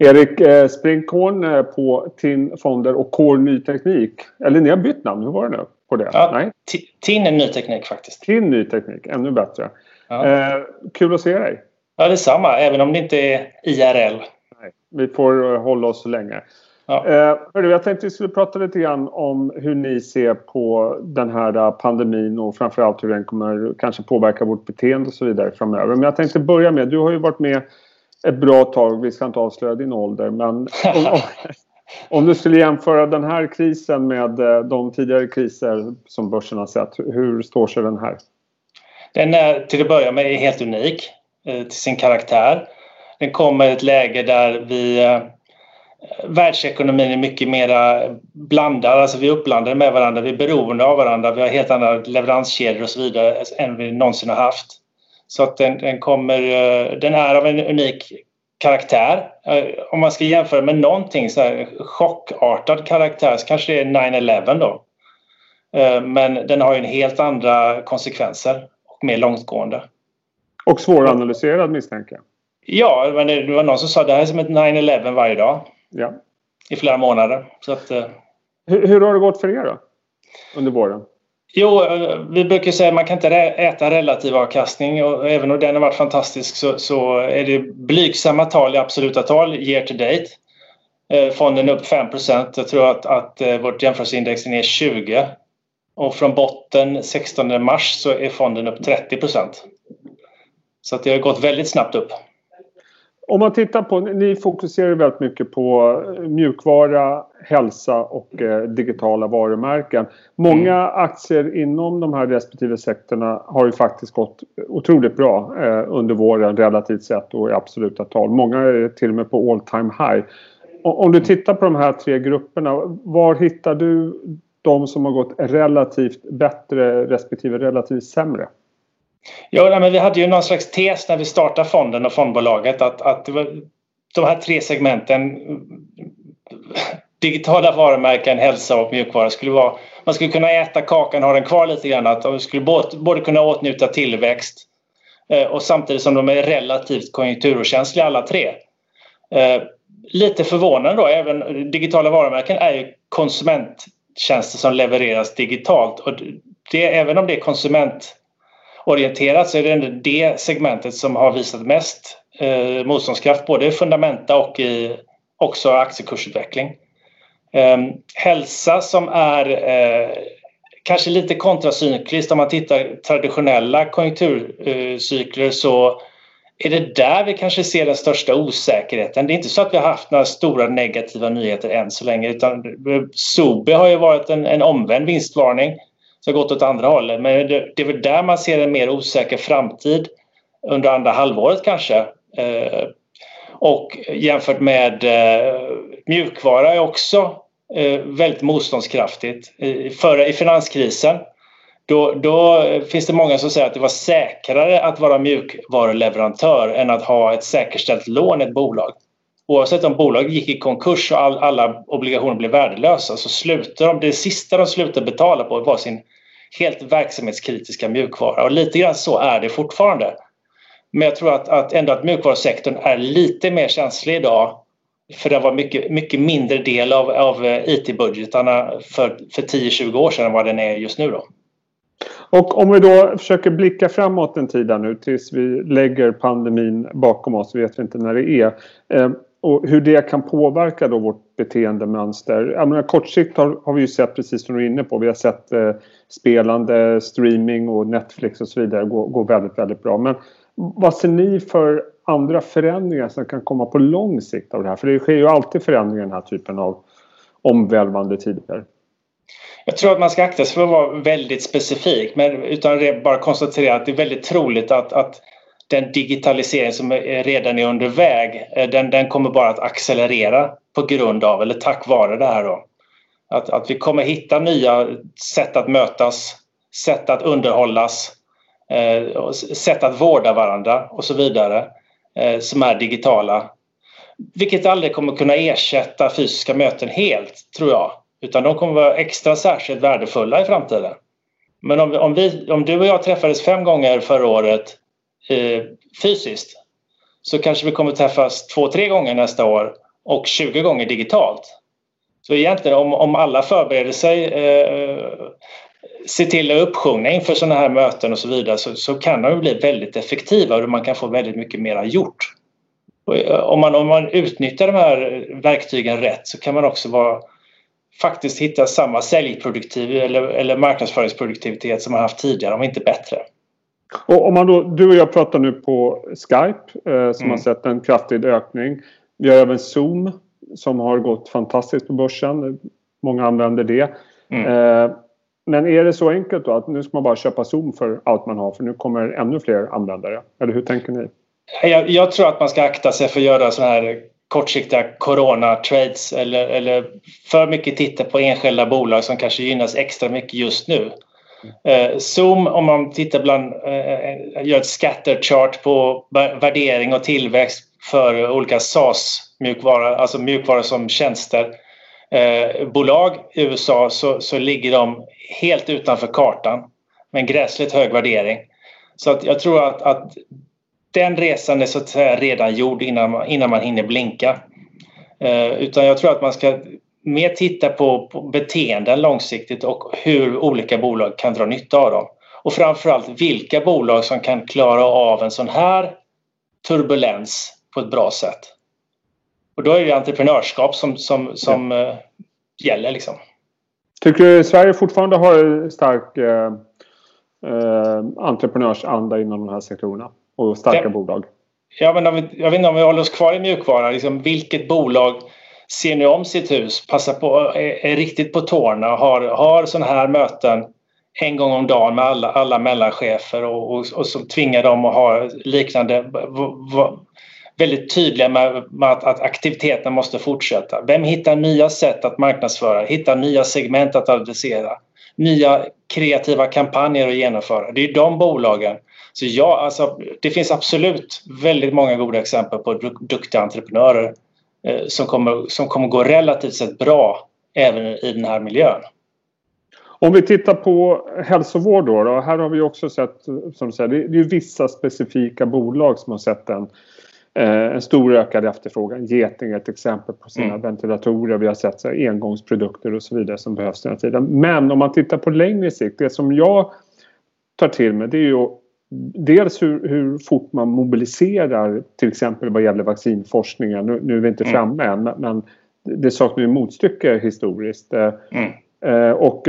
Erik, eh, springkorn eh, på TIN Fonder och Core Ny Teknik. Eller ni har bytt namn, hur var det nu? På det? Ja, Nej? TIN är Ny Teknik faktiskt. TIN Ny Teknik, ännu bättre. Ja. Eh, kul att se dig. Ja, detsamma. Även om det inte är IRL. Nej, vi får eh, hålla oss så länge. Ja. Eh, jag tänkte att vi skulle prata lite grann om hur ni ser på den här pandemin och framförallt hur den kommer kanske påverka vårt beteende och så vidare framöver. Men jag tänkte börja med, du har ju varit med ett bra tag, vi ska inte avslöja din ålder, men om, om, om, du skulle jämföra den här krisen med eh, de tidigare kriser som börsen har sett, hur står sig den här? Den är till att börja med helt unik eh, till sin karaktär. Den kommer i ett läge där vi eh, världsekonomin är mycket mer blandad, alltså vi är uppblandade med varandra, vi är beroende av varandra, vi har helt andra leveranskedjor och så vidare än vi någonsin har haft. Så att den, den, kommer, eh, den är av en unik karaktär. Eh, om man ska jämföra med någonting så här chockartad karaktär så kanske det är 9-11 då. Eh, men den har ju en helt andra konsekvenser och mer långtgående. Och svåranalyserad misstänker jag. Ja, men det var någon som sa att det här är som ett 9-11 varje dag. Ja. I flera månader. Så att, hur, hur har det gått för er då? Under våren? Jo, eh, vi brukar säga att man kan inte äta relativ avkastning och även om den har varit fantastisk så, så är det blygsamma tal i absoluta tal year to date. Eh, fonden är upp 5% Jag tror att, att eh, vårt jämförelseindex är ner 20 och från botten 16 mars så är fonden upp 30% Så att det har gått väldigt snabbt upp. Om man tittar på, ni fokuserar väldigt mycket på mjukvara, hälsa och eh, digitala varumärken. Många mm. aktier inom de här respektive sektorerna har ju faktiskt gått otroligt bra eh, under våren relativt sett och i absoluta tal. Många är till och med på all time high. Om du tittar på de här tre grupperna, var hittar du de som har gått relativt bättre respektive relativt sämre? Jo, men vi hade ju någon slags tes när vi startade fonden och fondbolaget att, att de här tre segmenten digitala varumärken, hälsa och mjukvara skulle vara man skulle kunna äta kakan och ha den kvar lite grann. Att man skulle både, både kunna åtnjuta tillväxt eh, och samtidigt som de är relativt konjunkturokänsliga alla tre. Eh, lite förvånande då, även digitala varumärken är ju konsumenttjänster som levereras digitalt och det, även om det är konsument orienterat så är det ändå det segmentet som har visat mest eh, motståndskraft både i fundamenta och i också aktiekursutveckling. Eh, hälsa som är eh, kanske lite kontracykliskt om man tittar traditionella konjunkturcykler så är det där vi kanske ser den största osäkerheten. Det är inte så att vi har haft några stora negativa nyheter än så länge utan Sobi har ju varit en, en omvänd vinstvarning som gått åt andra hållet. Men det, det är väl där man ser en mer osäker framtid under andra halvåret kanske. Eh, och jämfört med eh, mjukvara är också eh, väldigt motståndskraftigt. I, före, I finanskrisen då, då, finns det många som säger att det var säkrare att vara mjukvaruleverantör än att ha ett säkerställt lån i ett bolag. Oavsett om bolaget gick i konkurs och all, alla obligationer blev värdelösa så slutade de, det sista de slutade betala på var sin helt verksamhetskritiska mjukvara och lite grann så är det fortfarande. Men jag tror att, att ändå att mjukvarusektorn är lite mer känslig idag för den var mycket, mycket mindre del av, av eh, IT-budgetarna för, för 10-20 år sedan än vad den är just nu. Då. Och om vi då försöker blicka framåt en tid nu tills vi lägger pandemin bakom oss, vet vi inte när det är. Eh, och hur det kan påverka då vårt beteendemönster. Jag menar, kortsikt har, har vi ju sett precis som du är inne på. Vi har sett eh, spelande, streaming och Netflix och så vidare gå, gå väldigt, väldigt bra. Men vad ser ni för andra förändringar som kan komma på lång sikt av det här? För det sker ju alltid förändringar i den här typen av omvälvande tider. Jag tror att man ska akta sig för att vara väldigt specifik men utan bara konstatera att det är väldigt troligt att, att den digitalisering som redan är under väg eh, den, den kommer bara att accelerera på grund av eller tack vare det här. Då. Att, att vi kommer hitta nya sätt att mötas, sätt att underhållas, eh, sätt att vårda varandra och så vidare eh, som är digitala. Vilket aldrig kommer kunna ersätta fysiska möten helt, tror jag. Utan de kommer vara extra särskilt värdefulla i framtiden. Men om, om, vi, om du och jag träffades fem gånger förra året eh, fysiskt så kanske vi kommer träffas två, tre gånger nästa år och 20 gånger digitalt. Så egentligen om, om alla förbereder sig, eh, ser till att uppsjungna inför sådana här möten och så vidare så, så kan de bli väldigt effektiva och man kan få väldigt mycket mera gjort. Och eh, om, man, om man utnyttjar de här verktygen rätt så kan man också vara, faktiskt hitta samma säljproduktiv eller, eller marknadsföringsproduktivitet som man haft tidigare, om inte bättre. Och om man då, du och jag pratar nu på Skype eh, som mm. har sett en kraftig ökning. Vi har även Zoom som har gått fantastiskt på börsen. Många använder det. Mm. Eh, men är det så enkelt då att nu ska man bara köpa Zoom för allt man har för nu kommer ännu fler användare? Eller hur tänker ni? Jag, jag tror att man ska akta sig för att göra sådana här kortsiktiga corona-trades eller, eller för mycket titta på enskilda bolag som kanske gynnas extra mycket just nu. Eh, Zoom, om man tittar bland, eh, eh gör ett scatterchart på värdering och tillväxt för olika SaaS-mjukvara, alltså mjukvara som tjänster, eh, bolag i USA så, så ligger de helt utanför kartan med en gräsligt hög värdering. Så att jag tror att, att den resan är så att säga redan gjord innan man, innan man hinner blinka. Eh, utan jag tror att man ska mer titta på, på beteenden långsiktigt och hur olika bolag kan dra nytta av dem. Och framförallt vilka bolag som kan klara av en sån här turbulens på ett bra sätt. Och då är det entreprenörskap som, som, som ja. uh, gäller. Liksom. Tycker du Sverige fortfarande har stark uh, uh, entreprenörsanda inom de här sektorerna och starka ja. bolag? Ja, men vi, jag vet inte om vi håller oss kvar i mjukvara. Liksom, vilket bolag ser nu om sitt hus, passar på, är, är riktigt på tårna och har, har sådana här möten en gång om dagen med alla, alla mellanchefer och, och, och som tvingar dem att ha liknande väldigt tydliga med, med att, att, aktiviteterna måste fortsätta. Vem hittar nya sätt att marknadsföra, hittar nya segment att adressera, nya kreativa kampanjer att genomföra. Det är de bolagen. Så ja, alltså, det finns absolut väldigt många goda exempel på duktiga entreprenörer som, kommer, som kommer gå relativt sett bra även i den här miljön. Om vi tittar på hälsovård då, då här har vi också sett, som du säger, det är vissa specifika bolag som har sett en Eh, en stor ökad efterfrågan. Geting är ett exempel på sina mm. ventilatorer. Vi har sett så här, engångsprodukter och så vidare som behövs den här tiden. Men om man tittar på längre sikt, det som jag tar till mig det är ju dels hur, hur fort man mobiliserar till exempel vad gäller vaccinforskningen. Nu, nu är vi inte mm. framme än men det saknar ju motstycke historiskt. Eh, mm. Eh, och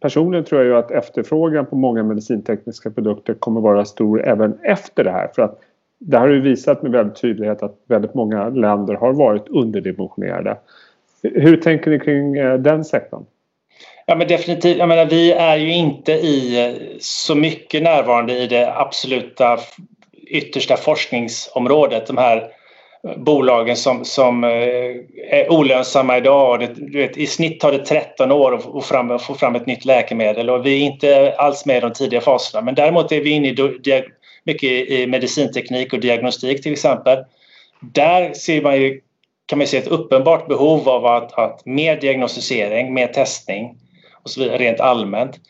personligen tror jag ju att efterfrågan på många medicintekniska produkter kommer vara stor även efter det här. För att det här har ju visat med väldigt tydlighet att väldigt många länder har varit underdimensionerade. Hur tänker ni kring eh, den sektorn? Ja men definitivt. Jag menar, vi är ju inte i eh, så mycket närvarande i det absoluta yttersta forskningsområdet. De här eh, bolagen som, som eh, är olönsamma idag. Det, du vet, I snitt tar det 13 år att få fram, få fram ett nytt läkemedel och vi är inte alls med i de tidiga faserna. Men däremot är vi inne i mycket i medicinteknik och diagnostik till exempel. Där ser man ju, kan man se ett uppenbart behov av att, att mer diagnostisering, mer testning och så vidare rent allmänt.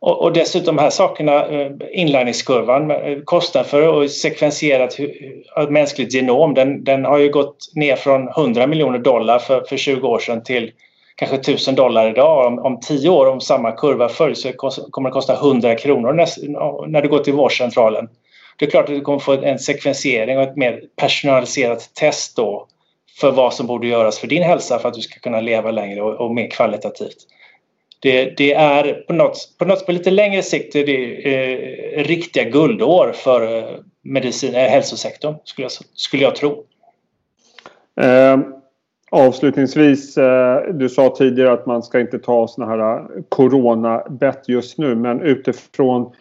Och, och dessutom de här sakerna, eh, inlärningskurvan, eh, kostnaden för att sekvensera ett, mänskligt genom, den, den har ju gått ner från 100 miljoner dollar för, för 20 år sedan till kanske 1000 dollar idag. Om, om 10 år, om samma kurva följs, så kommer det kosta 100 kronor när du går till vårdcentralen. Det är klart att du kommer få en sekvensering och ett mer personaliserat test då för vad som borde göras för din hälsa för att du ska kunna leva längre och, och mer kvalitativt. Det, det, är på något, på något på lite längre sikt är det eh, riktiga guldår för eh, medicin, eh, hälsosektorn skulle jag, skulle jag tro. Eh, avslutningsvis, eh, du sa tidigare att man ska inte ta såna här eh, coronabett just nu men utifrån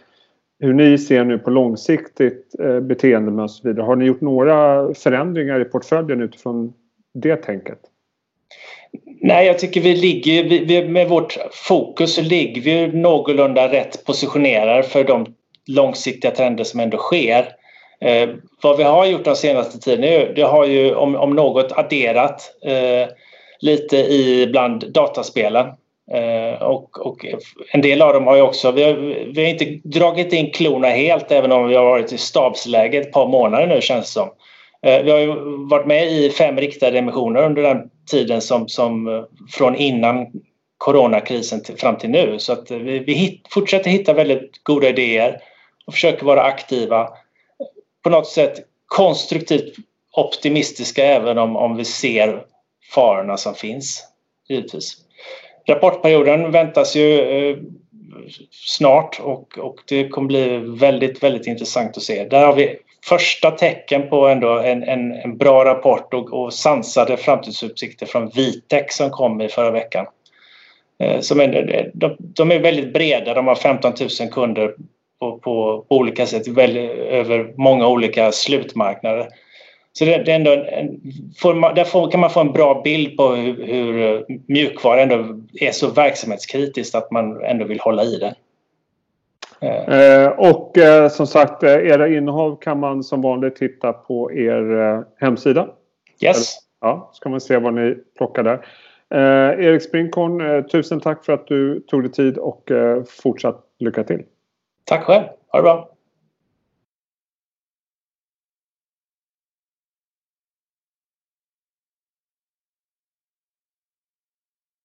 hur ni ser nu på långsiktigt eh, beteende och så vidare. Har ni gjort några förändringar i portföljen utifrån det tänket? Nej, jag tycker vi ligger, vi, med vårt fokus så ligger vi någorlunda rätt positionerade för de långsiktiga trender som ändå sker. Eh, vad vi har gjort de senaste tiden, det har ju om, om något adderat eh, lite i bland dataspelen. Eh, och, och, en del av dem har ju också, vi har, vi har, inte dragit in klorna helt även om vi har varit i stabsläge ett par månader nu känns det som. Eh, vi har ju varit med i fem riktade emissioner under den tiden som, som eh, från innan coronakrisen till, fram till nu. Så att eh, vi, vi hit, fortsätter hitta väldigt goda idéer och försöker vara aktiva. På något sätt konstruktivt optimistiska även om, om vi ser farorna som finns, givetvis. Rapportperioden väntas ju eh, snart och, och det kommer bli väldigt, väldigt intressant att se. Där har vi första tecken på ändå en, en, en bra rapport och, och sansade framtidsutsikter från Vitec som kom i förra veckan. Eh, som är, de, de, är väldigt breda, de har 15 000 kunder på, på, på olika sätt väldigt, över många olika slutmarknader. Så det, det ändå en, får där får, kan man få en bra bild på hur, hur mjukvara ändå är så verksamhetskritiskt att man ändå vill hålla i det. Eh, och eh, som sagt, eh, era innehav kan man som vanligt hitta på er eh, hemsida. Yes. Ja, så kan man se vad ni plockar där. Eh, Erik Sprinkorn, eh, tusen tack för att du tog dig tid och fortsatt lycka till. Tack själv. Ha det bra.